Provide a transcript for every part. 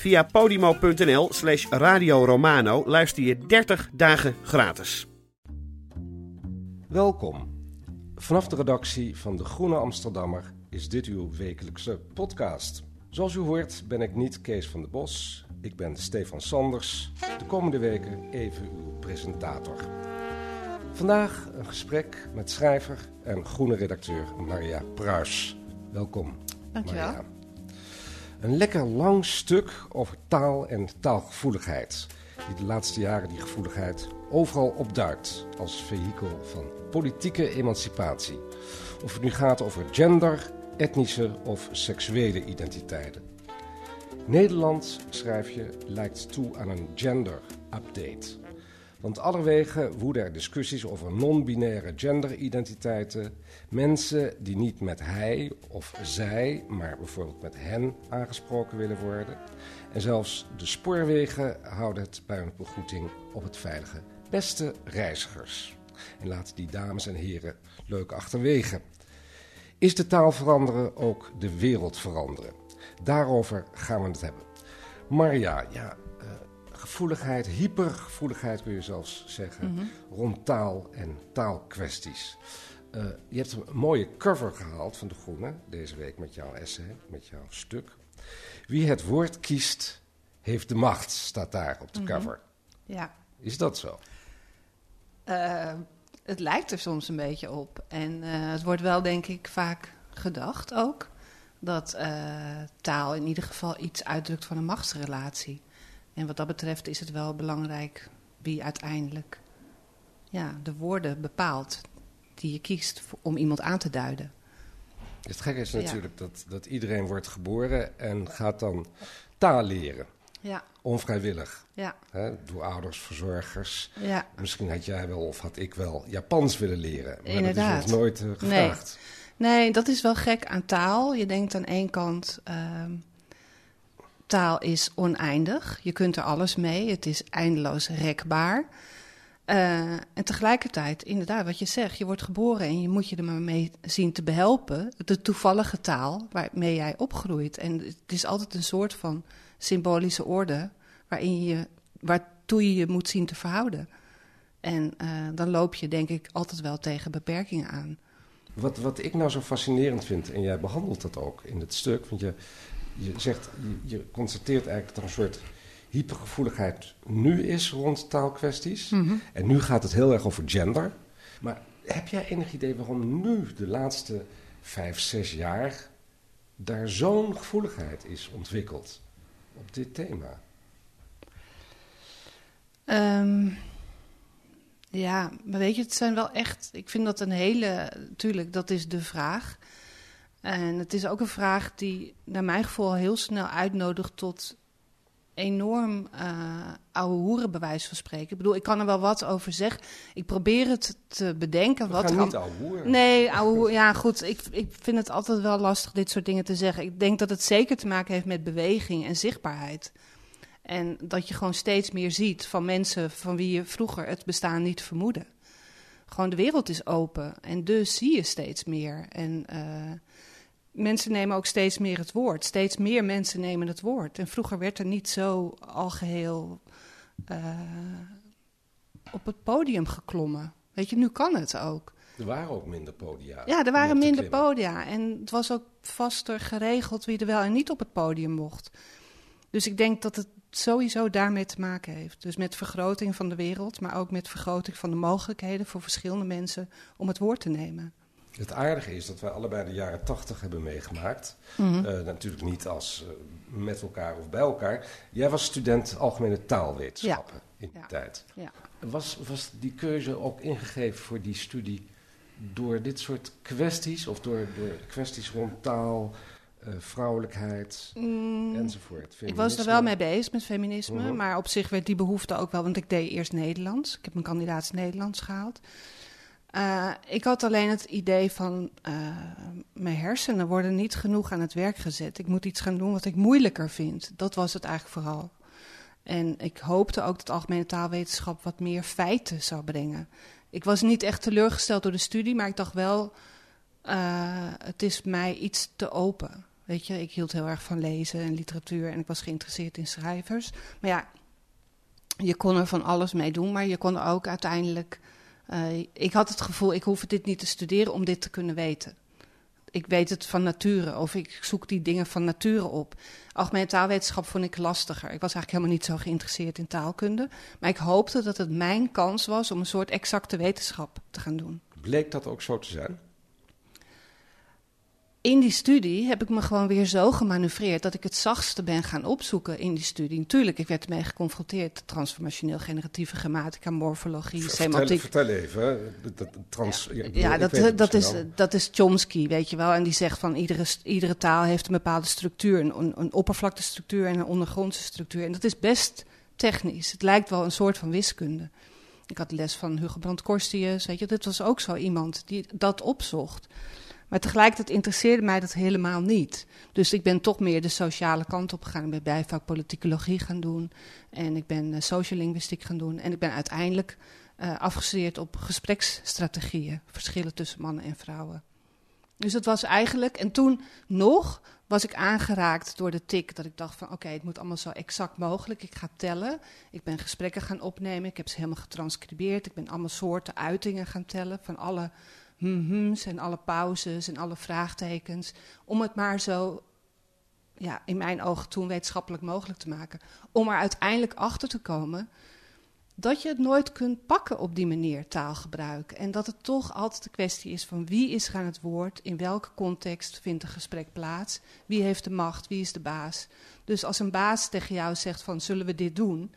Via podimo.nl slash Radio Romano luister je 30 dagen gratis. Welkom. Vanaf de redactie van De Groene Amsterdammer is dit uw wekelijkse podcast. Zoals u hoort ben ik niet Kees van der Bos, ik ben Stefan Sanders. De komende weken even uw presentator. Vandaag een gesprek met schrijver en groene redacteur Maria Pruis. Welkom. Dankjewel. Maria. Een lekker lang stuk over taal en taalgevoeligheid. Die de laatste jaren die gevoeligheid overal opduikt als vehikel van politieke emancipatie. Of het nu gaat over gender, etnische of seksuele identiteiten. Nederland, schrijf je, lijkt toe aan een gender-update. Want allerwege woeden er discussies over non-binaire genderidentiteiten. Mensen die niet met hij of zij, maar bijvoorbeeld met hen aangesproken willen worden. En zelfs de spoorwegen houden het bij een begroeting op het veilige. Beste reizigers. En laten die dames en heren leuk achterwege. Is de taal veranderen ook de wereld veranderen? Daarover gaan we het hebben. Maria, ja, gevoeligheid, hypergevoeligheid kun je zelfs zeggen, rond taal en taalkwesties. Eh, je hebt een mooie cover gehaald van De Groene deze week met jouw essay, met jouw stuk. Wie het woord kiest, heeft de macht, staat daar op de cover. Ja, Is dat zo? Eh, het lijkt er soms een beetje op. En eh, het wordt wel, denk ik, vaak gedacht ook. Dat taal in ieder geval iets uitdrukt van een machtsrelatie. En wat dat betreft is het wel belangrijk wie uiteindelijk ja, de woorden bepaalt die je kiest om iemand aan te duiden. Het gekke is Ja. natuurlijk dat, dat iedereen wordt geboren en gaat dan taal leren. Ja, Onvrijwillig. ja, door ouders, verzorgers. ja. Misschien had jij wel of had ik wel Japans willen leren. Maar Inderdaad. dat is ons nooit eh, gevraagd. Nee, dat is wel gek aan taal. Je denkt aan één kant, ehm, taal is oneindig. Je kunt er alles mee. Het is eindeloos rekbaar. Eh, en tegelijkertijd, inderdaad, wat je zegt, je wordt geboren en je moet je er maar mee zien te behelpen. De toevallige taal waarmee jij opgroeit. En het is altijd een soort van symbolische orde waarin je, waartoe je je moet zien te verhouden. En eh, dan loop je, denk ik, altijd wel tegen beperkingen aan. Wat, wat ik nou zo fascinerend vind, en jij behandelt dat ook in het stuk, want je, je zegt, je, je constateert eigenlijk dat er een soort hypergevoeligheid nu is rond taalkwesties. En nu gaat het heel erg over gender. Maar heb jij enig idee waarom nu, de laatste vijf, zes jaar, daar zo'n gevoeligheid is ontwikkeld op dit thema? Ehm, ja, maar weet je, het zijn wel echt. Ik vind dat een hele. Tuurlijk, dat is de vraag. En het is ook een vraag die, naar mijn gevoel, heel snel uitnodigt tot enorm eh oude hoeren, bij wijze van spreken. Ik bedoel, ik kan er wel wat over zeggen. Ik probeer het te bedenken. We wat gaan niet ouwe hoeren. Nee, ouwe hoer- ja goed, ik, ik vind het altijd wel lastig dit soort dingen te zeggen. Ik denk dat het zeker te maken heeft met beweging en zichtbaarheid. En dat je gewoon steeds meer ziet van mensen van wie je vroeger het bestaan niet vermoedde. Gewoon de wereld is open en dus zie je steeds meer. En eh, mensen nemen ook steeds meer het woord. Steeds meer mensen nemen het woord. En vroeger werd er niet zo algeheel eh, op het podium geklommen. Weet je, nu kan het ook. Er waren ook minder podia. Ja, er waren minder klimmen. podia. En het was ook vaster geregeld wie er wel en niet op het podium mocht. Dus ik denk dat het sowieso daarmee te maken heeft. Dus met vergroting van de wereld, maar ook met vergroting van de mogelijkheden voor verschillende mensen om het woord te nemen. Het aardige is dat wij allebei de jaren tachtig hebben meegemaakt. Mhm. Eh, natuurlijk niet als eh, met elkaar of bij elkaar. Jij was student algemene taalwetenschappen in die Ja. tijd. Ja. Was, was die keuze ook ingegeven voor die studie door dit soort kwesties? Of door, door kwesties rond taal, eh, vrouwelijkheid Mm, enzovoort? ik was er wel mee bezig met feminisme, Mhm. maar op zich werd die behoefte ook wel, want ik deed eerst Nederlands. Ik heb mijn kandidaat Nederlands gehaald. Eh, ik had alleen het idee van eh, mijn hersenen worden niet genoeg aan het werk gezet. Ik moet iets gaan doen wat ik moeilijker vind. Dat was het eigenlijk vooral. En ik hoopte ook dat algemene taalwetenschap wat meer feiten zou brengen. Ik was niet echt teleurgesteld door de studie, maar ik dacht wel, eh, het is mij iets te open. Weet je, ik hield heel erg van lezen en literatuur en ik was geïnteresseerd in schrijvers. Maar ja, je kon er van alles mee doen, maar je kon er ook uiteindelijk. Eh, ik had het gevoel, ik hoef dit niet te studeren om dit te kunnen weten. Ik weet het van nature of ik zoek die dingen van nature op. Algemene taalwetenschap vond ik lastiger. Ik was eigenlijk helemaal niet zo geïnteresseerd in taalkunde. Maar ik hoopte dat het mijn kans was om een soort exacte wetenschap te gaan doen. Bleek dat ook zo te zijn? In die studie heb ik me gewoon weer zo gemanoeuvreerd dat ik het zachtste ben gaan opzoeken in die studie. Natuurlijk, ik werd ermee geconfronteerd. Transformationeel generatieve grammatica, morfologie, Vertel, semantiek. vertel even. Dat, trans, ja, bedoel, dat, dat, is, wel. dat is Chomsky, weet je wel. En die zegt van iedere, iedere taal heeft een bepaalde structuur. Een, een, een oppervlaktestructuur en een ondergrondse structuur. En dat is best technisch. Het lijkt wel een soort van wiskunde. Ik had les van Hugo Brandt Korstius, weet je. Dit was ook zo iemand die dat opzocht. Maar tegelijkertijd interesseerde mij dat helemaal niet. Dus ik ben toch meer de sociale kant op gegaan. Ik ben bijvak politicologie gaan doen. En ik ben uh, sociolinguïstiek gaan doen. En ik ben uiteindelijk uh, afgestudeerd op gespreksstrategieën. Verschillen tussen mannen en vrouwen. Dus dat was eigenlijk... En toen nog was ik aangeraakt door de tik. Dat ik dacht van oké, het moet allemaal zo exact mogelijk. Ik ga tellen. Ik ben gesprekken gaan opnemen. Ik heb ze helemaal getranscribeerd. Ik ben allemaal soorten uitingen gaan tellen. Van alle hm-hms en alle pauzes en alle vraagtekens. Om het maar zo, ja, in mijn ogen toen wetenschappelijk mogelijk te maken. Om er uiteindelijk achter te komen dat je het nooit kunt pakken op die manier, taalgebruik. En dat het toch altijd de kwestie is van wie is er aan het woord, in welke context vindt een gesprek plaats, wie heeft de macht, wie is de baas. Dus als een baas tegen jou zegt van zullen we dit doen,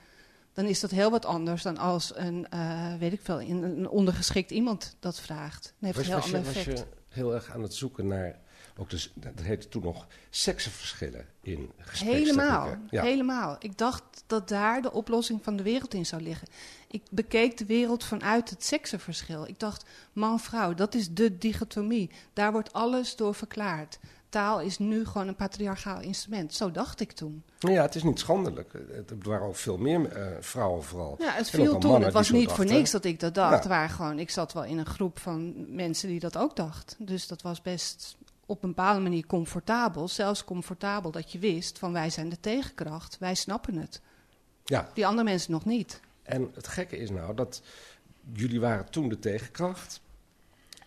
dan is dat heel wat anders dan als een, uh, weet ik veel, een ondergeschikt iemand dat vraagt. Dan heeft was, een heel ander je, effect. was je heel erg aan het zoeken naar, ook dus, dat heette toen nog, seksenverschillen in gesprekken? Helemaal, ja. helemaal. Ik dacht dat daar de oplossing van de wereld in zou liggen. Ik bekeek de wereld vanuit het seksenverschil. Ik dacht, man-vrouw, dat is de dichotomie. Daar wordt alles door verklaard taal is nu gewoon een patriarchaal instrument. Zo dacht ik toen. Ja, het is niet schandelijk. Er waren ook veel meer uh, vrouwen vooral. Ja, het viel toen. Het was niet voor niks dat ik dat dacht. Ja. Waar gewoon, ik zat wel in een groep van mensen die dat ook dachten. Dus dat was best op een bepaalde manier comfortabel. Zelfs comfortabel dat je wist van wij zijn de tegenkracht. Wij snappen het. Ja. Die andere mensen nog niet. En het gekke is nou dat jullie waren toen de tegenkracht.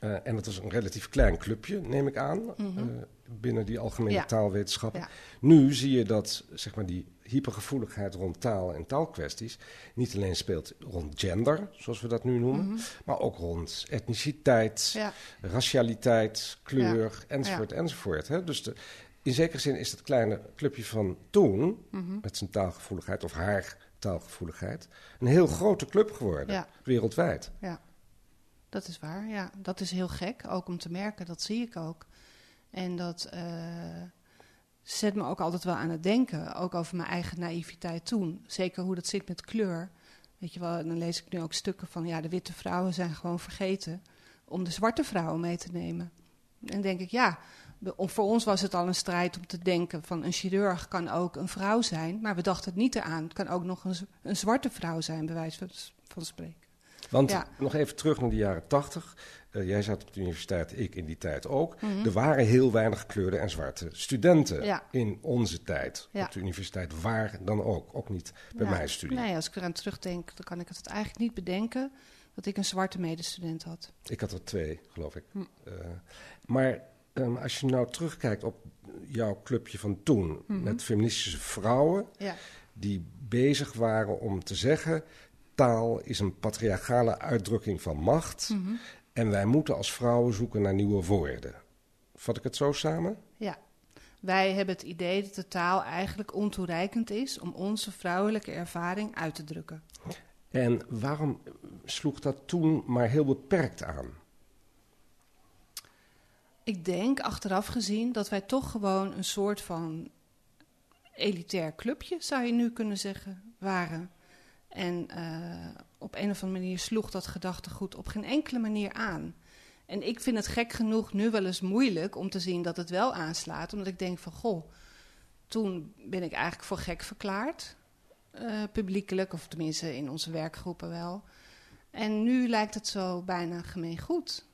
Uh, en dat was een relatief klein clubje, neem ik aan, mm -hmm. uh, binnen die algemene ja. taalwetenschappen. Ja. Nu zie je dat zeg maar, die hypergevoeligheid rond taal en taalkwesties niet alleen speelt rond gender, zoals we dat nu noemen, mm -hmm. maar ook rond etniciteit, ja. racialiteit, kleur, enzovoort, enzovoort. Hè? Dus de, in zekere zin is dat kleine clubje van toen, mm -hmm. met zijn taalgevoeligheid of haar taalgevoeligheid, een heel grote club geworden, wereldwijd. Ja. Dat is waar, ja. Dat is heel gek, ook om te merken, dat zie ik ook. En dat uh, zet me ook altijd wel aan het denken, ook over mijn eigen naïviteit toen. Zeker hoe dat zit met kleur. Weet je wel, dan lees ik nu ook stukken van, ja, de witte vrouwen zijn gewoon vergeten om de zwarte vrouwen mee te nemen. En denk ik, ja, voor ons was het al een strijd om te denken van een chirurg kan ook een vrouw zijn, maar we dachten het niet eraan. Het kan ook nog een, een zwarte vrouw zijn, bij wijze van spreken. Want ja. nog even terug naar de jaren tachtig. Uh, jij zat op de universiteit, ik in die tijd ook. Mm -hmm. Er waren heel weinig gekleurde en zwarte studenten ja. in onze tijd. Ja. Op de universiteit, waar dan ook. Ook niet bij mijn studie. Nee, als ik eraan terugdenk, dan kan ik het eigenlijk niet bedenken dat ik een zwarte medestudent had. Ik had er twee, geloof ik. Hm. Uh, maar um, als je nou terugkijkt op jouw clubje van toen, mm -hmm. met feministische vrouwen, die bezig waren om te zeggen: taal is een patriarchale uitdrukking van macht. Mhm. En wij moeten als vrouwen zoeken naar nieuwe woorden. Vat ik het zo samen? Ja. Wij hebben het idee dat de taal eigenlijk ontoereikend is om onze vrouwelijke ervaring uit te drukken. En waarom sloeg dat toen maar heel beperkt aan? Ik denk achteraf gezien dat wij toch gewoon een soort van elitair clubje, zou je nu kunnen zeggen, waren. En uh, op een of andere manier sloeg dat gedachtegoed op geen enkele manier aan. En ik vind het gek genoeg nu wel eens moeilijk om te zien dat het wel aanslaat. Omdat ik denk van, goh, toen ben ik eigenlijk voor gek verklaard. Uh, publiekelijk, of tenminste in onze werkgroepen wel. En nu lijkt het zo bijna gemeen goed.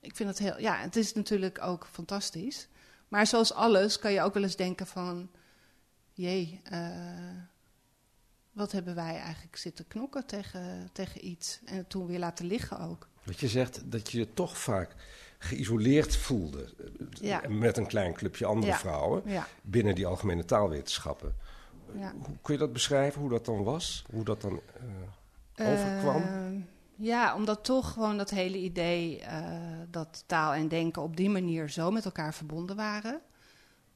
Ik vind het heel, ja, het is natuurlijk ook fantastisch. Maar zoals alles kan je ook wel eens denken van, jee, uh, wat hebben wij eigenlijk zitten knokken tegen, tegen iets en toen weer laten liggen ook. Wat je zegt, dat je je toch vaak geïsoleerd voelde ja. met een klein clubje andere ja. vrouwen Ja. binnen die algemene taalwetenschappen. Ja. Hoe kun je dat beschrijven, hoe dat dan was? Hoe dat dan uh, overkwam? Uh, ja, omdat toch gewoon dat hele idee uh, dat taal en denken op die manier zo met elkaar verbonden waren.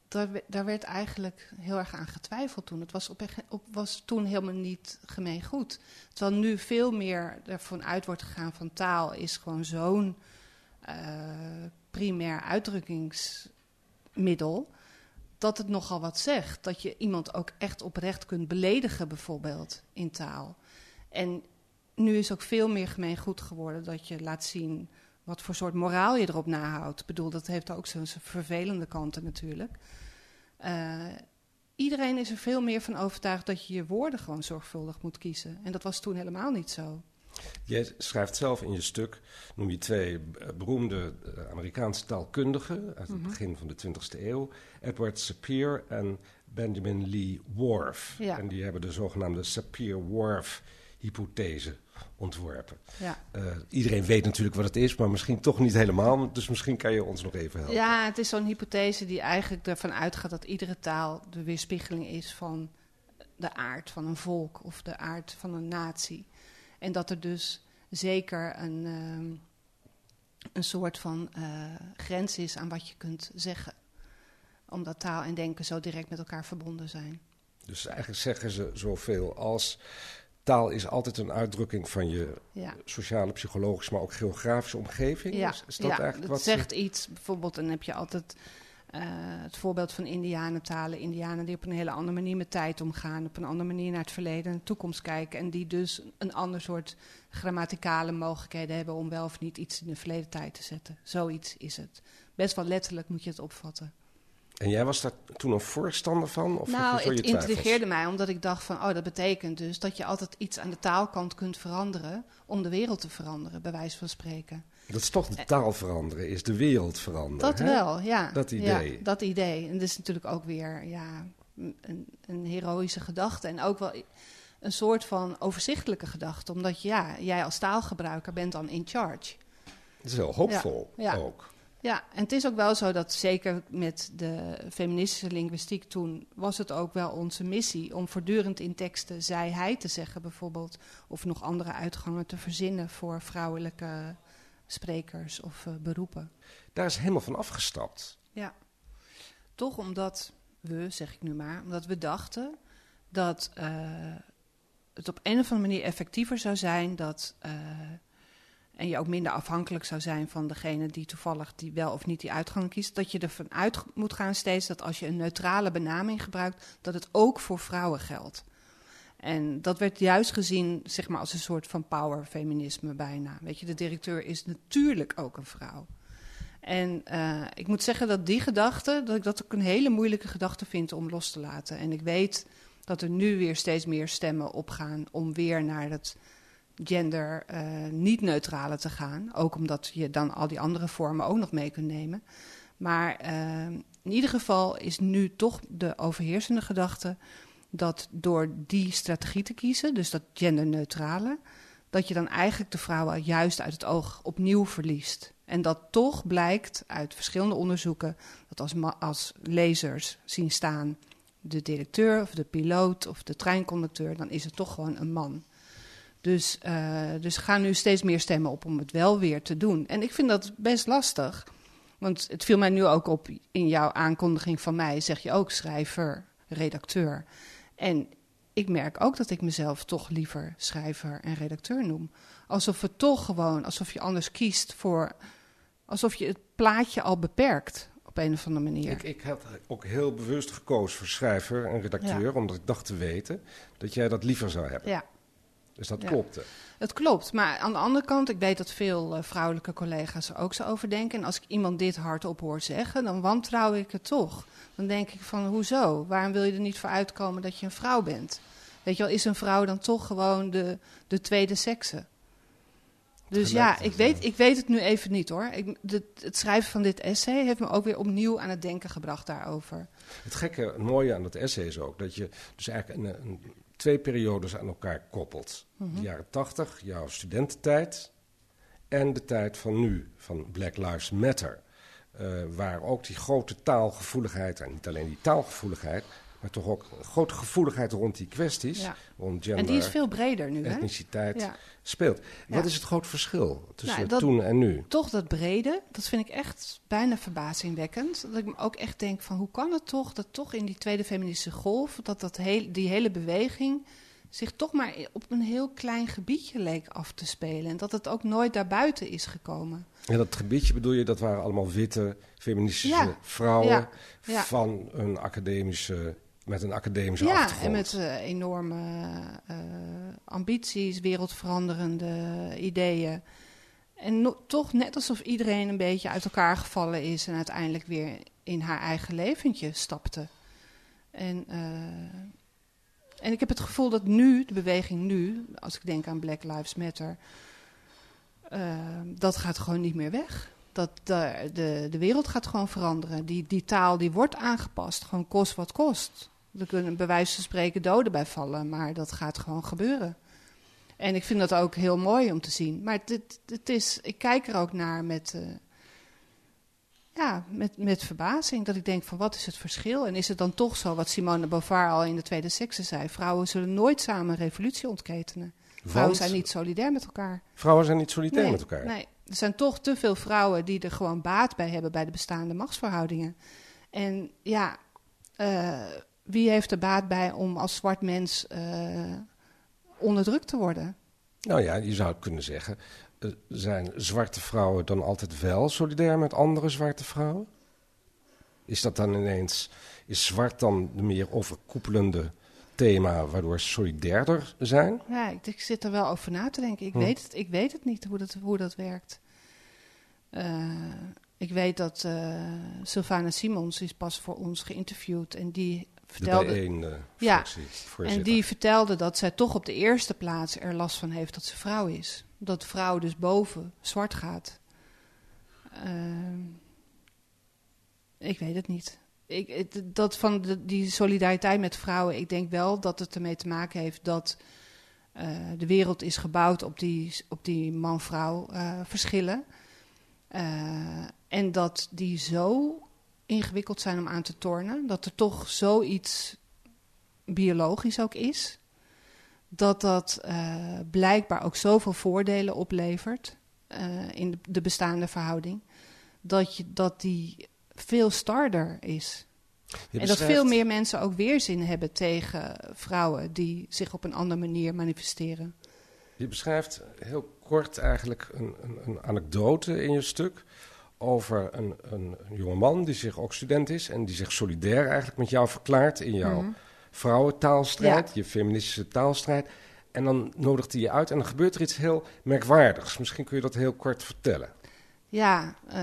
Daar, daar, werd eigenlijk heel erg aan getwijfeld toen. Het was, op, op, was toen helemaal niet gemeen goed. Terwijl nu veel meer ervan uit wordt gegaan van taal is gewoon zo'n uh, primair uitdrukkingsmiddel. Dat het nogal wat zegt. Dat je iemand ook echt oprecht kunt beledigen, bijvoorbeeld, in taal. En nu is ook veel meer gemeen goed geworden dat je laat zien wat voor soort moraal je erop nahoudt. Ik bedoel, dat heeft ook zijn vervelende kanten natuurlijk. Uh, iedereen is er veel meer van overtuigd dat je je woorden gewoon zorgvuldig moet kiezen. En dat was toen helemaal niet zo. Jij schrijft zelf in je stuk, noem je twee beroemde Amerikaanse taalkundigen uit het begin van de 20e eeuw, Edward Sapir en Benjamin Lee Whorf. Ja. En die hebben de zogenaamde Sapir-Whorf-hypothese ontworpen. Ja. Uh, iedereen weet natuurlijk wat het is, maar misschien toch niet helemaal. Dus misschien kan je ons nog even helpen. Ja, het is zo'n hypothese die eigenlijk ervan uitgaat dat iedere taal de weerspiegeling is van de aard van een volk of de aard van een natie. En dat er dus zeker een, uh, een soort van uh, grens is aan wat je kunt zeggen. Omdat taal en denken zo direct met elkaar verbonden zijn. Dus eigenlijk zeggen ze zoveel als taal is altijd een uitdrukking van je ja. sociale, psychologische, maar ook geografische omgeving. Ja, is, is dat ja, eigenlijk het wat zegt ze... iets. Bijvoorbeeld, dan heb je altijd uh, het voorbeeld van Indianentalen. Indianen die op een hele andere manier met tijd omgaan, op een andere manier naar het verleden en de toekomst kijken. En die dus een ander soort grammaticale mogelijkheden hebben om wel of niet iets in de verleden tijd te zetten. Zoiets is het. Best wel letterlijk moet je het opvatten. En jij was daar toen een voorstander van? Of nou, het intrigeerde mij omdat ik dacht van, oh, dat betekent dus dat je altijd iets aan de taalkant kunt veranderen om de wereld te veranderen, bij wijze van spreken. Dat is toch de taal veranderen, is de wereld veranderen. Dat hè? wel, ja. Dat idee. Ja, dat idee. En dat is natuurlijk ook weer ja, een, een heroïsche gedachte en ook wel een soort van overzichtelijke gedachte, omdat ja, jij als taalgebruiker bent dan in charge. Dat is heel hoopvol Ja, ja. ook. Ja, en het is ook wel zo dat zeker met de feministische linguïstiek toen was het ook wel onze missie om voortdurend in teksten zij hij te zeggen bijvoorbeeld, of nog andere uitgangen te verzinnen voor vrouwelijke sprekers of uh, beroepen. Daar is helemaal van afgestapt. Ja, toch omdat we, zeg ik nu maar, omdat we dachten dat uh, het op een of andere manier effectiever zou zijn dat uh, en je ook minder afhankelijk zou zijn van degene die toevallig die wel of niet die uitgang kiest, dat je ervan uit moet gaan steeds dat als je een neutrale benaming gebruikt, dat het ook voor vrouwen geldt. En dat werd juist gezien zeg maar, als een soort van powerfeminisme bijna. Weet je, de directeur is natuurlijk ook een vrouw. En uh, ik moet zeggen dat die gedachte, dat ik dat ook een hele moeilijke gedachte vind om los te laten. En ik weet dat er nu weer steeds meer stemmen opgaan om weer naar het gender uh, niet neutrale te gaan. Ook omdat je dan al die andere vormen ook nog mee kunt nemen. Maar uh, in ieder geval is nu toch de overheersende gedachte dat door die strategie te kiezen, dus dat genderneutrale, dat je dan eigenlijk de vrouwen juist uit het oog opnieuw verliest. En dat toch blijkt uit verschillende onderzoeken dat als, als lezers zien staan de directeur of de piloot of de treinconducteur, dan is het toch gewoon een man. Dus, uh, dus gaan nu steeds meer stemmen op om het wel weer te doen. En ik vind dat best lastig. Want het viel mij nu ook op in jouw aankondiging van mij, zeg je ook schrijver, redacteur. En ik merk ook dat ik mezelf toch liever schrijver en redacteur noem. Alsof het toch gewoon, alsof je anders kiest voor, alsof je het plaatje al beperkt op een of andere manier. Ik, ik had ook heel bewust gekozen voor schrijver en redacteur, omdat ik dacht te weten dat jij dat liever zou hebben. Ja. Dus dat klopte. Het klopt, maar aan de andere kant, ik weet dat veel uh, vrouwelijke collega's er ook zo over denken. En als ik iemand dit hardop hoor zeggen, dan wantrouw ik het toch. Dan denk ik van, hoezo? Waarom wil je er niet voor uitkomen dat je een vrouw bent? Weet je wel, is een vrouw dan toch gewoon de, de tweede sekse? Dus ja, ik weet, ik weet het nu even niet hoor. Ik, de, het schrijven van dit essay heeft me ook weer opnieuw aan het denken gebracht daarover. Het gekke, het mooie aan dat essay is ook dat je dus eigenlijk een, een, twee periodes aan elkaar koppelt. De mhm. jaren tachtig, jouw studententijd, en de tijd van nu, van Black Lives Matter. Uh, waar ook die grote taalgevoeligheid, en niet alleen die taalgevoeligheid, maar toch ook een grote gevoeligheid rond die kwesties. Ja. Rond gender, en die is veel breder nu, etniciteit, speelt. Wat is het groot verschil tussen nou, toen en nu? Toch dat brede, dat vind ik echt bijna verbazingwekkend. Dat ik me ook echt denk van hoe kan het toch dat toch in die tweede feministische golf... dat, dat heel, die hele beweging zich toch maar op een heel klein gebiedje leek af te spelen. En dat het ook nooit daarbuiten is gekomen. En dat gebiedje bedoel je, dat waren allemaal witte feministische vrouwen... van een academische met een academische ja, achtergrond. Ja, en met uh, enorme uh, ambities, wereldveranderende ideeën. En no toch net alsof iedereen een beetje uit elkaar gevallen is... en uiteindelijk weer in haar eigen leventje stapte. En, uh, en ik heb het gevoel dat nu, de beweging nu... als ik denk aan Black Lives Matter... dat gaat gewoon niet meer weg dat de, de, de wereld gaat gewoon veranderen. Die, die taal die wordt aangepast, gewoon kost wat kost. Er kunnen bij wijze van spreken doden bij vallen, maar dat gaat gewoon gebeuren. En ik vind dat ook heel mooi om te zien. Maar het, het is, ik kijk er ook naar met, uh, ja, met, met verbazing. Dat ik denk van wat is het verschil? En is het dan toch zo wat Simone Beauvoir al in de Tweede Sekse zei? Vrouwen zullen nooit samen een revolutie ontketenen. Vrouwen zijn niet solidair met elkaar. Vrouwen zijn niet solidair met elkaar? Nee, er zijn toch te veel vrouwen die er gewoon baat bij hebben bij de bestaande machtsverhoudingen. En ja, uh, wie heeft er baat bij om als zwart mens uh, onderdrukt te worden? Nou ja, je zou kunnen zeggen, uh, zijn zwarte vrouwen dan altijd wel solidair met andere zwarte vrouwen? Is dat dan ineens, is zwart dan de meer overkoepelende thema waardoor ze solidairder zijn? Ja, ik, ik, zit er wel over na te denken. Ik, hm. weet, het, ik weet het niet hoe dat, hoe dat werkt. Uh, ik weet dat uh, Sylvana Simons is pas voor ons geïnterviewd en die vertelde. De een, uh, ja, en die vertelde dat zij toch op de eerste plaats er last van heeft dat ze vrouw is. Dat vrouw dus boven zwart gaat. Uh, ik weet het niet. Ik, dat van de, die solidariteit met vrouwen, ik denk wel dat het ermee te maken heeft dat uh, de wereld is gebouwd op die, op die man-vrouw uh, verschillen. Uh, en dat die zo ingewikkeld zijn om aan te tornen. Dat er toch zoiets biologisch ook is. Dat dat uh, blijkbaar ook zoveel voordelen oplevert uh, in de, bestaande verhouding. Dat, je, dat die veel starder is. en dat veel meer mensen ook weerzin hebben tegen vrouwen die zich op een andere manier manifesteren. Je beschrijft heel kort eigenlijk een, een, een anekdote in je stuk over een, een, een jongeman die zich ook student is en die zich solidair eigenlijk met jou verklaart in jouw mm vrouwentaalstrijd, je feministische taalstrijd. En dan nodigt hij je uit en dan gebeurt er iets heel merkwaardigs. Misschien kun je dat heel kort vertellen. Ja, uh,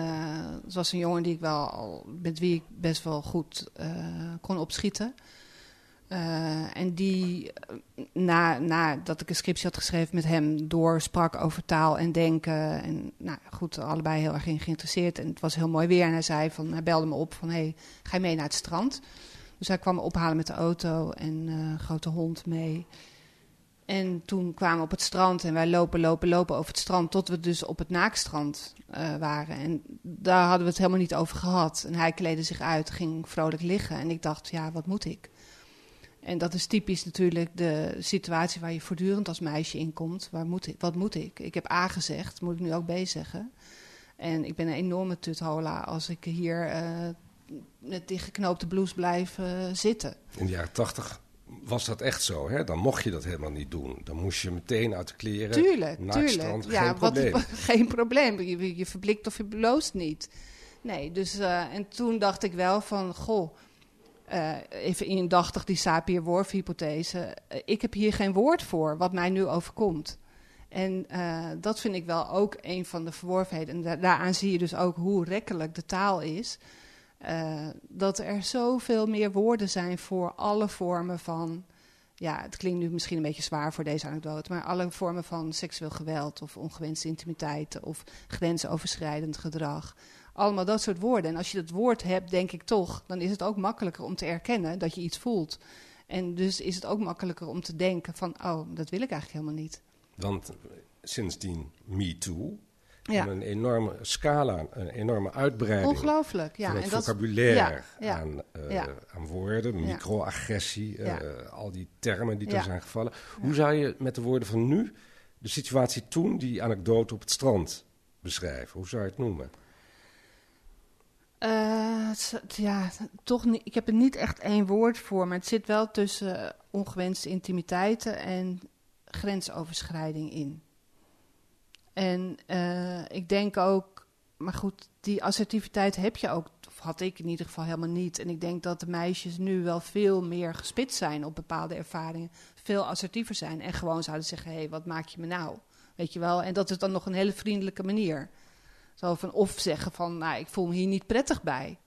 het was een jongen die ik wel, met wie ik best wel goed uh, kon opschieten. Uh, en die, na, nadat ik een scriptie had geschreven met hem, doorsprak over taal en denken. En nou goed, allebei heel erg in geïnteresseerd. En het was heel mooi weer. En hij zei van, hij belde me op van, hey, ga je mee naar het strand? Dus hij kwam me ophalen met de auto en uh, grote hond mee. En toen kwamen we op het strand en wij lopen, lopen, lopen over het strand... tot we dus op het naakstrand waren. En daar hadden we het helemaal niet over gehad. En hij kleedde zich uit, ging vrolijk liggen. En ik dacht, ja, wat moet ik? En dat is typisch natuurlijk de situatie waar je voortdurend als meisje in komt. Waar moet ik, wat moet ik? Ik heb A gezegd, moet ik nu ook B zeggen? En ik ben een enorme tuthola als ik hier uh, met die geknoopte blouse blijf uh, zitten. In de jaren tachtig was dat echt zo, hè? Dan mocht je dat helemaal niet doen. Dan moest je meteen uit de kleren tuurlijk, naar tuurlijk. het strand. Ja, geen probleem. Wat, geen probleem. Je, je verblikt of je bloost niet. Nee, dus uh, en toen dacht ik wel van, goh, uh, even indachtig die Sapir-Whorf-hypothese. Uh, ik heb hier geen woord voor wat mij nu overkomt. En uh, dat vind ik wel ook een van de verworvenheden. En da daaraan zie je dus ook hoe rekkelijk de taal is. Dat er zoveel meer woorden zijn voor alle vormen van. Ja, het klinkt nu misschien een beetje zwaar voor deze anekdote, maar alle vormen van seksueel geweld of ongewenste intimiteiten of grensoverschrijdend gedrag. Allemaal dat soort woorden. En als je dat woord hebt, denk ik toch, dan is het ook makkelijker om te erkennen dat je iets voelt. En dus is het ook makkelijker om te denken van, oh, dat wil ik eigenlijk helemaal niet. Want sindsdien MeToo, Ja. een enorme scala, een enorme uitbreiding Ongelooflijk, ja. van het en dat, vocabulaire ja, aan, uh, ja. aan woorden, microagressie, uh, al die termen die er zijn gevallen. Hoe zou je met de woorden van nu de situatie toen, die anekdote op het strand, beschrijven? Hoe zou je het noemen? Uh, ja, toch niet. Ik heb er niet echt één woord voor, maar het zit wel tussen eh, ongewenste intimiteiten en grensoverschrijding in. En eh, ik denk ook, maar goed, die assertiviteit heb je ook, of had ik in ieder geval helemaal niet. En ik denk dat de meisjes nu wel veel meer gespitst zijn op bepaalde ervaringen, veel assertiever zijn en gewoon zouden zeggen: hé, hey, wat maak je me nou? Weet je wel? En dat is dan nog een hele vriendelijke manier. Zo van, of zeggen van, nou, ik voel me hier niet prettig bij.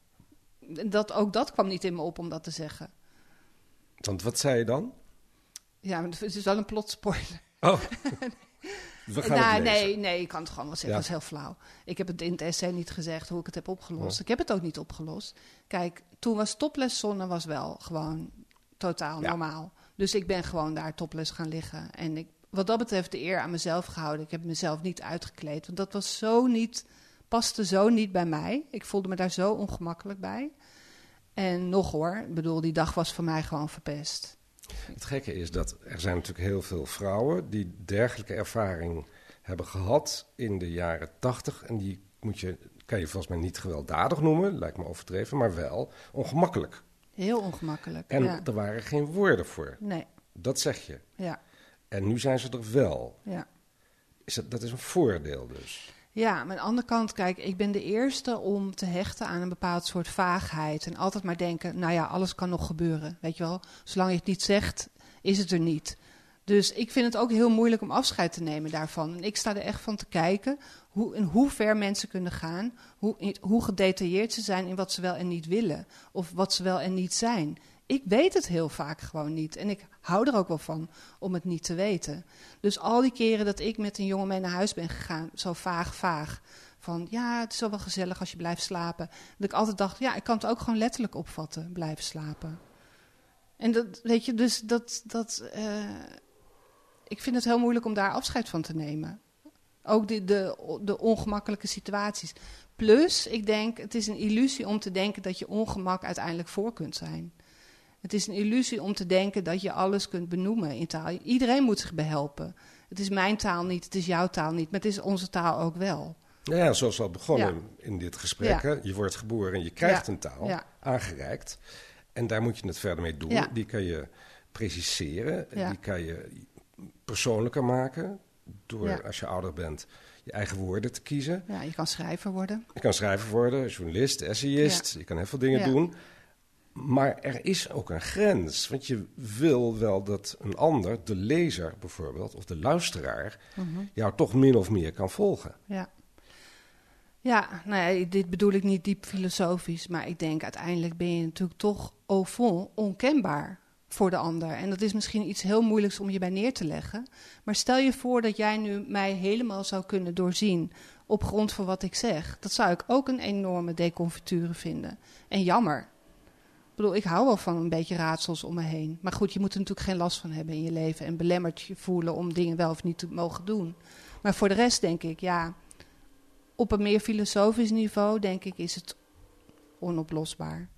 Dat, ook dat kwam niet in me op om dat te zeggen. Want wat zei je dan? Ja, maar het is wel een plotspoiler. Oh, we gaan nou, nee, nee, ik kan het gewoon wel zeggen. Ja. Dat is heel flauw. Ik heb het in het essay niet gezegd hoe ik het heb opgelost. Ja. Ik heb het ook niet opgelost. Kijk, toen was topleszonne was wel gewoon totaal Ja. normaal. Dus ik ben gewoon daar topless gaan liggen. En ik, wat dat betreft de eer aan mezelf gehouden. Ik heb mezelf niet uitgekleed. Want dat was zo niet, paste zo niet bij mij. Ik voelde me daar zo ongemakkelijk bij. En nog hoor, ik bedoel, die dag was voor mij gewoon verpest. Het gekke is dat er zijn natuurlijk heel veel vrouwen die dergelijke ervaring hebben gehad in de jaren tachtig. En die moet je, kan je volgens mij niet gewelddadig noemen, lijkt me overdreven, maar wel ongemakkelijk. Heel ongemakkelijk. En ja. er waren geen woorden voor. Nee, Dat zeg je. ja, En nu zijn ze er wel. ja. Is dat, dat is een voordeel dus. Ja, maar aan de andere kant, kijk, ik ben de eerste om te hechten aan een bepaald soort vaagheid. En altijd maar denken, nou ja, alles kan nog gebeuren. Weet je wel, zolang je het niet zegt, is het er niet. Dus ik vind het ook heel moeilijk om afscheid te nemen daarvan. En ik sta er echt van te kijken hoe, in hoe ver mensen kunnen gaan. Hoe, hoe gedetailleerd ze zijn in wat ze wel en niet willen. Of wat ze wel en niet zijn. Ik weet het heel vaak gewoon niet. En ik hou er ook wel van om het niet te weten. Dus al die keren dat ik met een jongen mee naar huis ben gegaan, zo vaag, vaag. Van ja, het is wel wel gezellig als je blijft slapen. Dat ik altijd dacht, ja, ik kan het ook gewoon letterlijk opvatten, blijven slapen. En dat, weet je, dus dat, dat eh, ik vind het heel moeilijk om daar afscheid van te nemen. Ook de, de, de ongemakkelijke situaties. Plus, ik denk, het is een illusie om te denken dat je ongemak uiteindelijk voor kunt zijn. Het is een illusie om te denken dat je alles kunt benoemen in taal. Iedereen moet zich behelpen. Het is mijn taal niet, het is jouw taal niet, maar het is onze taal ook wel. Nou ja, zoals we al begonnen Ja. in dit gesprek. Ja. Je wordt geboren en je krijgt Ja. een taal aangereikt. En daar moet je het verder mee doen. Die kan je preciseren. Die kan je persoonlijker maken. Door, als je ouder bent, je eigen woorden te kiezen. Ja, je kan schrijver worden. Je kan schrijver worden, journalist, essayist. Je kan heel veel dingen doen. Maar er is ook een grens. Want je wil wel dat een ander, de lezer bijvoorbeeld, of de luisteraar, Mhm. jou toch min of meer kan volgen. Ja. Ja, nou ja, dit bedoel ik niet diep filosofisch, maar ik denk uiteindelijk ben je natuurlijk toch au fond onkenbaar voor de ander. En dat is misschien iets heel moeilijks om je bij neer te leggen. Maar stel je voor dat jij nu mij helemaal zou kunnen doorzien op grond van wat ik zeg. Dat zou ik ook een enorme deconfiture vinden. En jammer. Ik bedoel, ik hou wel van een beetje raadsels om me heen. Maar goed, je moet er natuurlijk geen last van hebben in je leven en belemmerd je voelen om dingen wel of niet te mogen doen. Maar voor de rest denk ik, ja, op een meer filosofisch niveau, denk ik, is het onoplosbaar.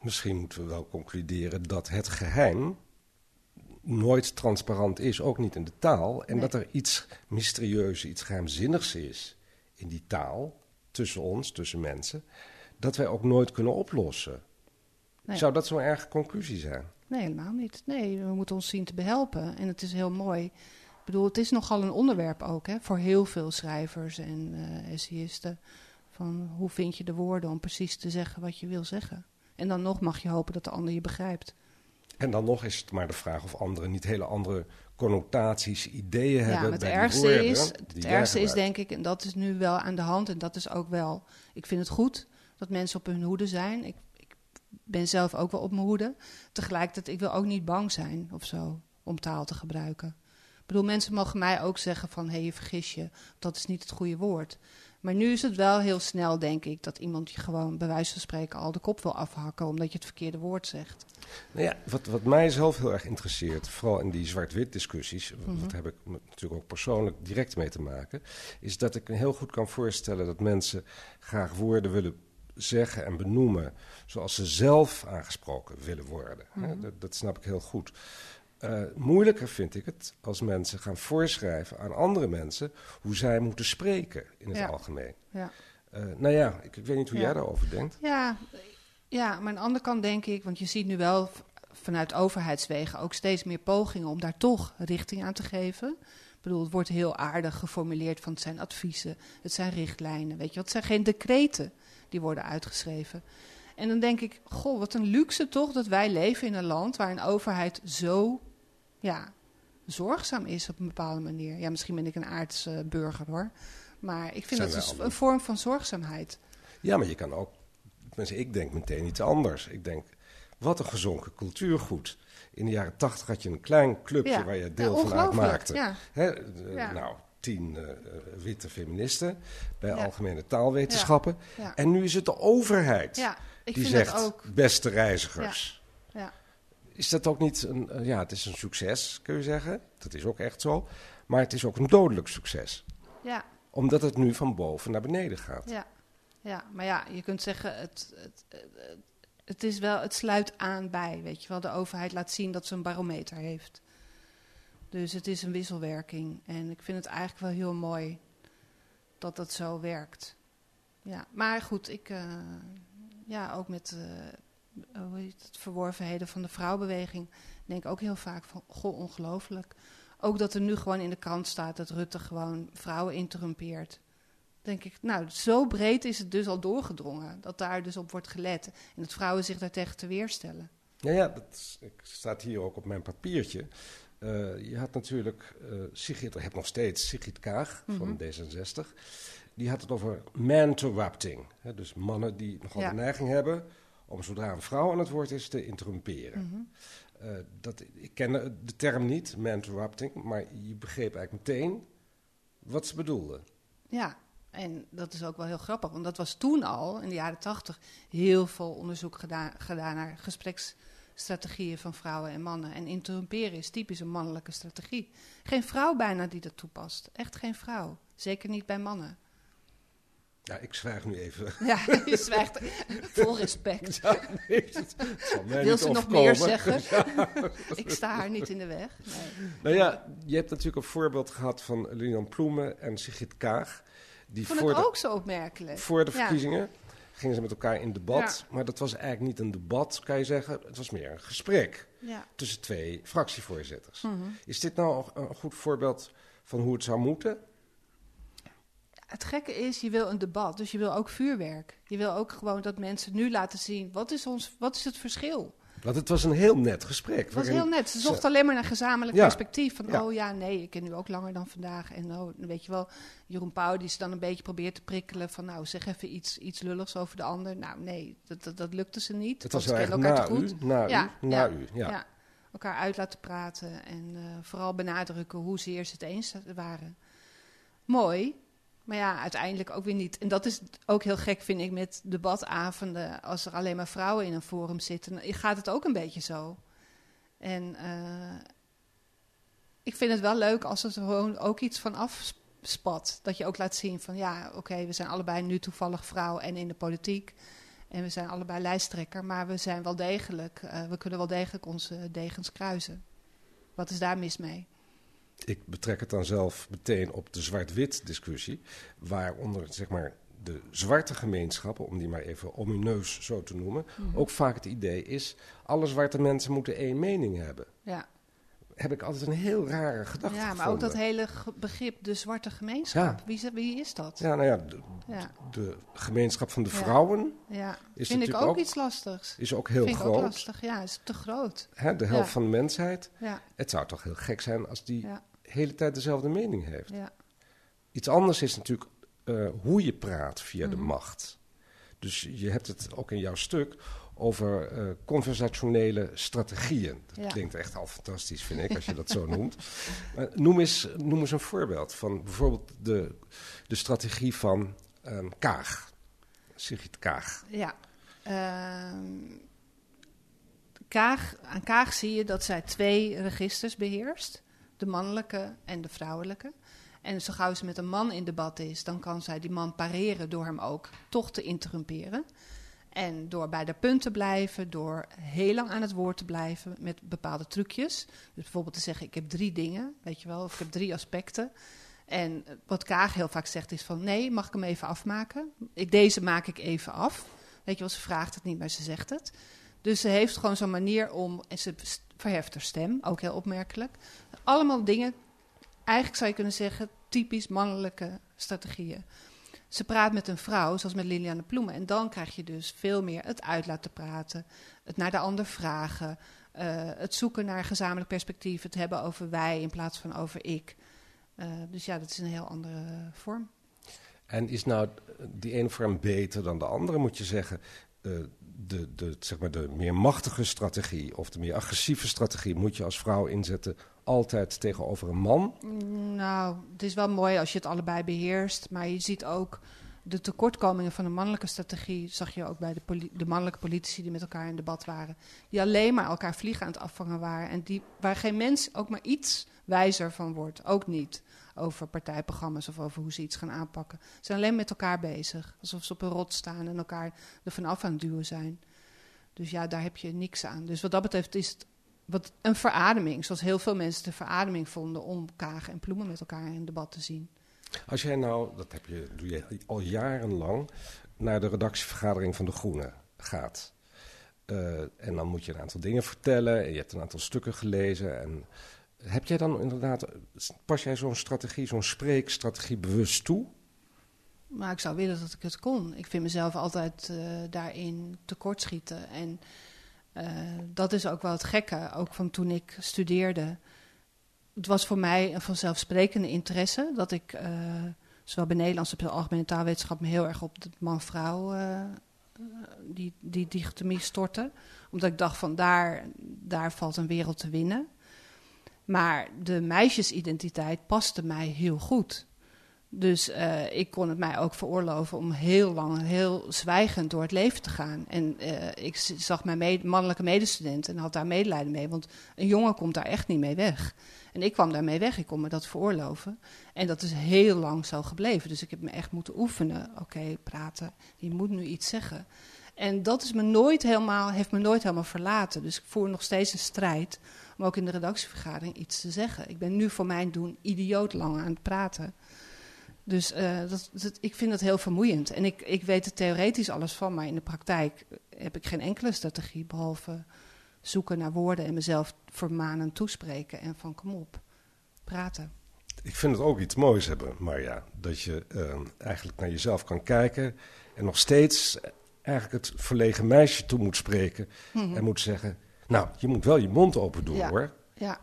Misschien moeten we wel concluderen dat het geheim nooit transparant is, ook niet in de taal. En dat er iets mysterieus, iets geheimzinnigs is in die taal, tussen ons, tussen mensen, dat wij ook nooit kunnen oplossen. Zou dat zo'n erge conclusie zijn? Nee, helemaal niet. Nee, we moeten ons zien te behelpen. En het is heel mooi. Ik bedoel, het is nogal een onderwerp ook hè, voor heel veel schrijvers en uh, essayisten. Van hoe vind je de woorden om precies te zeggen wat je wil zeggen? En dan nog mag je hopen dat de ander je begrijpt. En dan nog is het maar de vraag of anderen niet hele andere connotaties, ideeën ja, hebben. Het bij ergste woorden, is, het ergste is denk ik, en dat is nu wel aan de hand, en dat is ook wel. Ik vind het goed dat mensen op hun hoede zijn. Ik ben zelf ook wel op mijn hoede. Tegelijkertijd, ik wil ook niet bang zijn of zo om taal te gebruiken. Ik bedoel, mensen mogen mij ook zeggen van, hé, hey, je vergis je, dat is niet het goede woord. Maar nu is het wel heel snel, denk ik, dat iemand je gewoon bij wijze van spreken al de kop wil afhakken omdat je het verkeerde woord zegt. Nou ja, wat, wat mij zelf heel erg interesseert, vooral in die zwart-wit discussies, mm dat heb ik natuurlijk ook persoonlijk direct mee te maken, is dat ik me heel goed kan voorstellen dat mensen graag woorden willen zeggen en benoemen zoals ze zelf aangesproken willen worden. Mhm. dat, dat, snap ik heel goed. Uh, moeilijker vind ik het als mensen gaan voorschrijven aan andere mensen hoe zij moeten spreken in het algemeen. Ja. Uh, nou ja, ik, ik, weet niet hoe jij daarover denkt. Ja, ja, maar aan de andere kant denk ik, want je ziet nu wel vanuit overheidswegen ook steeds meer pogingen om daar toch richting aan te geven. Ik bedoel, het wordt heel aardig geformuleerd van het zijn adviezen, het zijn richtlijnen, weet je, het zijn geen decreten die worden uitgeschreven. En dan denk ik, goh, wat een luxe toch dat wij leven in een land waar een overheid zo ja, zorgzaam is op een bepaalde manier. Ja, misschien ben ik een aardse burger hoor. Maar ik vind dat dus een vorm van zorgzaamheid. Ja, maar je kan ook. Mensen, ik denk meteen iets anders. Ik denk, wat een gezonken cultuurgoed. In de jaren tachtig had je een klein clubje waar je deel van uitmaakte. Ja. nou, tien uh, witte feministen bij algemene taalwetenschappen. En nu is het de overheid die zegt, ook... beste reizigers. Ja is dat ook niet een, eh, ja, het is een succes, kun je zeggen. Dat is ook echt zo. Maar het is ook een dodelijk succes. Ja. Omdat het nu van boven naar beneden gaat. Ja, ja maar ja, je kunt zeggen, het, het, het, het is wel, het sluit aan bij, weet je wel. De overheid laat zien dat ze een barometer heeft. Dus het is een wisselwerking. En ik vind het eigenlijk wel heel mooi dat dat zo werkt. Ja, maar goed, ik, uh, ja, ook met... Uh, hoe heet het, verworvenheden van de vrouwbeweging, denk ik ook heel vaak van, goh, ongelooflijk. Ook dat er nu gewoon in de krant staat dat Rutte gewoon vrouwen interrumpeert. Denk ik, nou, zo breed is het dus al doorgedrongen, dat daar dus op wordt gelet. En dat vrouwen zich daartegen te weerstellen. Ja, ja dat staat hier ook op mijn papiertje. Uh, je had natuurlijk uh, Sigrid, je hebt nog steeds Sigrid Kaag van mhm. D66. Die had het over man-interrupting. Dus mannen die nogal ja. de neiging hebben om zodra een vrouw aan het woord is te interrumperen. Mm dat, ik ken de term niet, man-interrupting, maar je begreep eigenlijk meteen wat ze bedoelde. Ja, en dat is ook wel heel grappig, want dat was toen al, in de jaren tachtig, heel veel onderzoek gedaan, gedaan naar gespreksstrategieën van vrouwen en mannen. En interrumperen is typisch een mannelijke strategie. Geen vrouw bijna die dat toepast. Echt geen vrouw. Zeker niet bij mannen. Ja, ik zwijg nu even. Ja, je zwijgt vol respect. Ja, nee, Wil ze nog meer zeggen? ik sta haar niet in de weg. Nee. Nou ja, je hebt natuurlijk een voorbeeld gehad van Lilian Ploemen en Sigrid Kaag. Die Vond voor ik ook zo opmerkelijk. Voor de verkiezingen gingen ze met elkaar in debat. Maar dat was eigenlijk niet een debat, kan je zeggen. Het was meer een gesprek tussen twee fractievoorzitters. Mhm. Is dit nou een goed voorbeeld van hoe het zou moeten? het gekke is, je wil een debat, dus je wil ook vuurwerk. Je wil ook gewoon dat mensen nu laten zien, wat is, ons, wat is het verschil? Want het was een heel net gesprek. Het was heel net. Ze zocht alleen maar naar gezamenlijk perspectief. Van, oh ja, nee, ik ken nu ook langer dan vandaag. En oh, weet je wel, Jeroen Pauw die ze dan een beetje probeert te prikkelen. Van nou, zeg even iets, iets lulligs over de ander. Nou nee, dat, dat, dat lukte ze niet. Het was wel elkaar te goed. U, na ja, u, na u, ja. Elkaar uit laten praten. En uh, vooral benadrukken hoezeer ze het eens waren. Mooi, maar ja, uiteindelijk ook weer niet. En dat is ook heel gek, vind ik, met debatavonden. Als er alleen maar vrouwen in een forum zitten, gaat het ook een beetje zo. En uh, ik vind het wel leuk als er gewoon ook iets van afspat. Dat je ook laat zien van ja, oké, we zijn allebei nu toevallig vrouw en in de politiek. En we zijn allebei lijsttrekker, maar we zijn wel degelijk, uh, we kunnen wel degelijk onze degens kruisen. Wat is daar mis mee? Ik betrek het dan zelf meteen op de zwart-wit discussie, waaronder zeg maar de zwarte gemeenschappen, om die maar even omineus zo te noemen, Mhm. ook vaak het idee is: alle zwarte mensen moeten één mening hebben. Ja, Heb ik altijd een heel rare gedachte ja maar ook dat hele begrip de zwarte gemeenschap. Ja. Wie, is, wie is dat? Ja, nou ja, de, Ja. de gemeenschap van de vrouwen Ja, Is vind ik ook, ook iets lastigs. is ook heel vind ik groot. ook lastig, ja, is te groot. Hè, de helft van de mensheid. Ja, Het zou toch heel gek zijn als die hele tijd dezelfde mening heeft. ja. Iets anders is natuurlijk eh, hoe je praat via de Mhm. macht. Dus je hebt het ook in jouw stuk over eh, conversationele strategieën. Dat Ja. klinkt echt al fantastisch, vind ik, als je dat zo noemt. Maar noem, eens, noem eens een voorbeeld van bijvoorbeeld de, de strategie van ehm, Kaag. Sigrid Kaag. Ja. Ehm, Kaag, aan Kaag zie je dat zij twee registers beheerst: de mannelijke en de vrouwelijke. En zo gauw ze met een man in debat is, dan kan zij die man pareren door hem ook toch te interrumperen. En door bij de punt te blijven, door heel lang aan het woord te blijven met bepaalde trucjes. Dus bijvoorbeeld te zeggen: Ik heb drie dingen, weet je wel, of ik heb drie aspecten. En wat Kaag heel vaak zegt is van nee, mag ik hem even afmaken? Ik, deze maak ik even af. Weet je wel, ze vraagt het niet, maar ze zegt het. Dus ze heeft gewoon zo'n manier om, en ze st- verheft haar stem, ook heel opmerkelijk. Allemaal dingen, eigenlijk zou je kunnen zeggen, typisch mannelijke strategieën. Ze praat met een vrouw, zoals met Liliane Ploemen. En dan krijg je dus veel meer het uit laten praten, het naar de ander vragen, eh, het zoeken naar gezamenlijk perspectief, het hebben over wij in plaats van over ik. Eh, dus ja, dat is een heel andere vorm. En is nou die ene vorm beter dan de andere, moet je zeggen? eh, de, de, zeg maar de meer machtige strategie of de meer agressieve strategie moet je als vrouw inzetten altijd tegenover een man? Nou, het is wel mooi als je het allebei beheerst. Maar je ziet ook de tekortkomingen van de mannelijke strategie. Zag je ook bij de, de mannelijke politici die met elkaar in debat waren. Die alleen maar elkaar vliegen aan het afvangen waren. En die, waar geen mens ook maar iets wijzer van wordt. Ook niet over partijprogramma's of over hoe ze iets gaan aanpakken. Ze zijn alleen met elkaar bezig. Alsof ze op een rot staan en elkaar er vanaf aan het duwen zijn. Dus ja, daar heb je niks aan. Dus wat dat betreft is het wat een verademing. Zoals heel veel mensen de verademing vonden om kagen en ploemen met elkaar in debat te zien. Als jij nou, dat heb je, doe je al jarenlang, naar de redactievergadering van De Groene gaat. eh, en dan moet je een aantal dingen vertellen en je hebt een aantal stukken gelezen. En heb jij dan inderdaad, pas jij zo'n strategie, zo'n spreekstrategie bewust toe? Maar ik zou willen dat ik het kon. Ik vind mezelf altijd eh, daarin tekortschieten. En eh, dat is ook wel het gekke, ook van toen ik studeerde. Het was voor mij een vanzelfsprekende interesse dat ik, eh, zowel bij Nederlands als bij de algemene taalwetenschap, me heel erg op de man-vrouw die, die dichotomie stortte. Omdat ik dacht van daar, daar valt een wereld te winnen. Maar de meisjesidentiteit paste mij heel goed. Dus eh, ik kon het mij ook veroorloven om heel lang, heel zwijgend door het leven te gaan. En eh, ik zag mijn mannelijke medestudenten en had daar medelijden mee. Want een jongen komt daar echt niet mee weg. En ik kwam daarmee weg, ik kon me dat veroorloven. En dat is heel lang zo gebleven. Dus ik heb me echt moeten oefenen. Oké, praten, je moet nu iets zeggen. En dat is me nooit helemaal, heeft me nooit helemaal verlaten. Dus ik voer nog steeds een strijd om ook in de redactievergadering iets te zeggen. Ik ben nu voor mijn doen idioot lang aan het praten. Dus eh, dat, ik vind dat heel vermoeiend. En ik, ik weet er theoretisch alles van, maar in de praktijk heb ik geen enkele strategie behalve zoeken naar woorden en mezelf vermanen toespreken en van kom op, praten. Ik vind het ook iets moois hebben, Marja. Dat je eh, eigenlijk naar jezelf kan kijken en nog steeds eigenlijk het verlegen meisje toe moet spreken. En moet zeggen, nou, je moet wel je mond open doen Ja. hoor. Ja.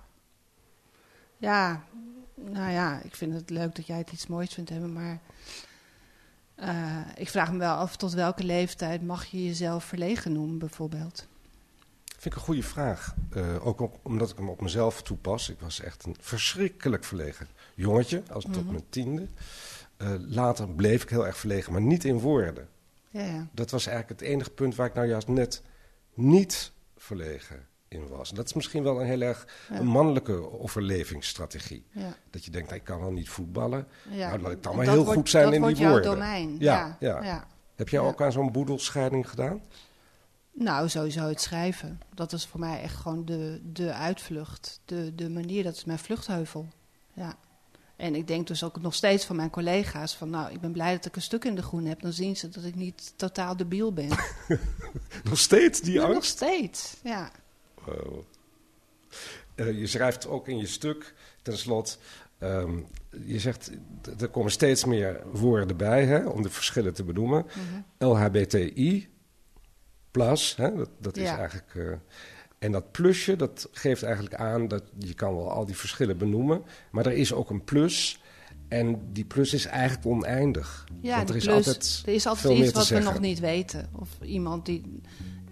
Ja, nou ja, ik vind het leuk dat jij het iets moois vindt hebben, maar eh, ik vraag me wel af tot welke leeftijd mag je jezelf verlegen noemen, bijvoorbeeld. Vind ik een goede vraag. Eh, ook op- omdat ik hem op mezelf toepas. Ik was echt een verschrikkelijk verlegen jongetje, als tot Mhm. mijn tiende. Eh, later bleef ik heel erg verlegen, maar niet in woorden. Ja, ja. Dat was eigenlijk het enige punt waar ik nou juist net niet verlegen in was. En dat is misschien wel een heel erg Ja. een mannelijke overlevingsstrategie. Dat je denkt, nou, ik kan wel niet voetballen. Nou, laat ik dan maar Dat heel wordt- goed zijn dat in die wordt jouw woorden. domein. Ja, Ja, ja. ja. Heb jij ook aan zo'n boedelscheiding gedaan? Nou, sowieso het schrijven. Dat is voor mij echt gewoon de, de uitvlucht. De, de manier, dat is mijn vluchtheuvel. Ja. En ik denk dus ook nog steeds van mijn collega's: van nou, ik ben blij dat ik een stuk in de groen heb. Dan zien ze dat ik niet totaal debiel ben. nog steeds die angst? nog steeds, ja. Uh, je schrijft ook in je stuk, tenslotte. Um, je zegt, er komen steeds meer woorden bij hè, om de verschillen te benoemen. Mhm. LHBTI, plus, hè, dat, dat is eigenlijk. Uh, en dat plusje, dat geeft eigenlijk aan dat je kan wel al die verschillen benoemen, maar er is ook een plus. En die plus is eigenlijk oneindig. Ja, Want er is altijd, er is altijd iets wat we nog niet weten. Of iemand die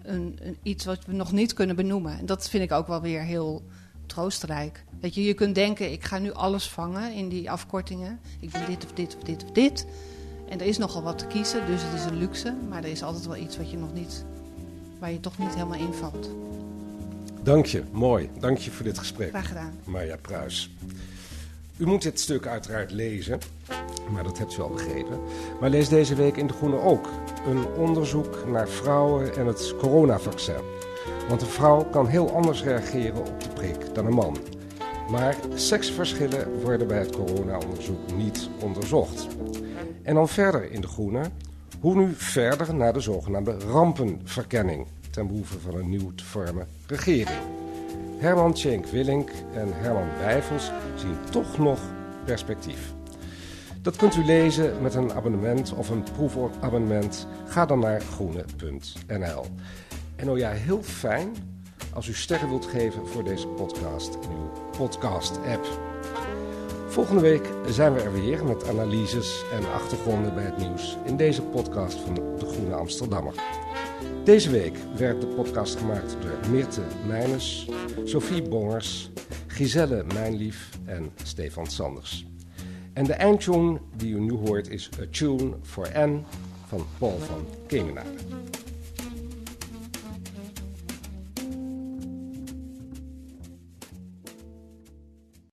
een, een, iets wat we nog niet kunnen benoemen. En dat vind ik ook wel weer heel troostrijk. Dat je, je kunt denken, ik ga nu alles vangen in die afkortingen. Ik wil dit of dit of dit of dit. En er is nogal wat te kiezen, dus het is een luxe. Maar er is altijd wel iets wat je nog niet, waar je toch niet helemaal invalt. Dank je, mooi. Dank je voor dit gesprek. Graag gedaan. Marja Pruis. U moet dit stuk uiteraard lezen, maar dat hebt u al begrepen. Maar lees deze week in De Groene ook een onderzoek naar vrouwen en het coronavaccin. Want een vrouw kan heel anders reageren op de prik dan een man. Maar seksverschillen worden bij het corona-onderzoek niet onderzocht. En dan verder in De Groene, hoe nu verder naar de zogenaamde rampenverkenning ten behoeve van een nieuw te vormen regering. Herman Tjenk Willink en Herman Wijfels zien toch nog perspectief. Dat kunt u lezen met een abonnement of een proefabonnement. Ga dan naar groene.nl. En oh ja, heel fijn als u sterren wilt geven voor deze podcast in uw podcast-app. Volgende week zijn we er weer met analyses en achtergronden bij het nieuws in deze podcast van De Groene Amsterdammer. Deze week werd de podcast gemaakt door Meerte Meijners, Sophie Bongers, Giselle Mijnlief en Stefan Sanders. En de eindtune die u nu hoort is A Tune for N van Paul van Kemenade.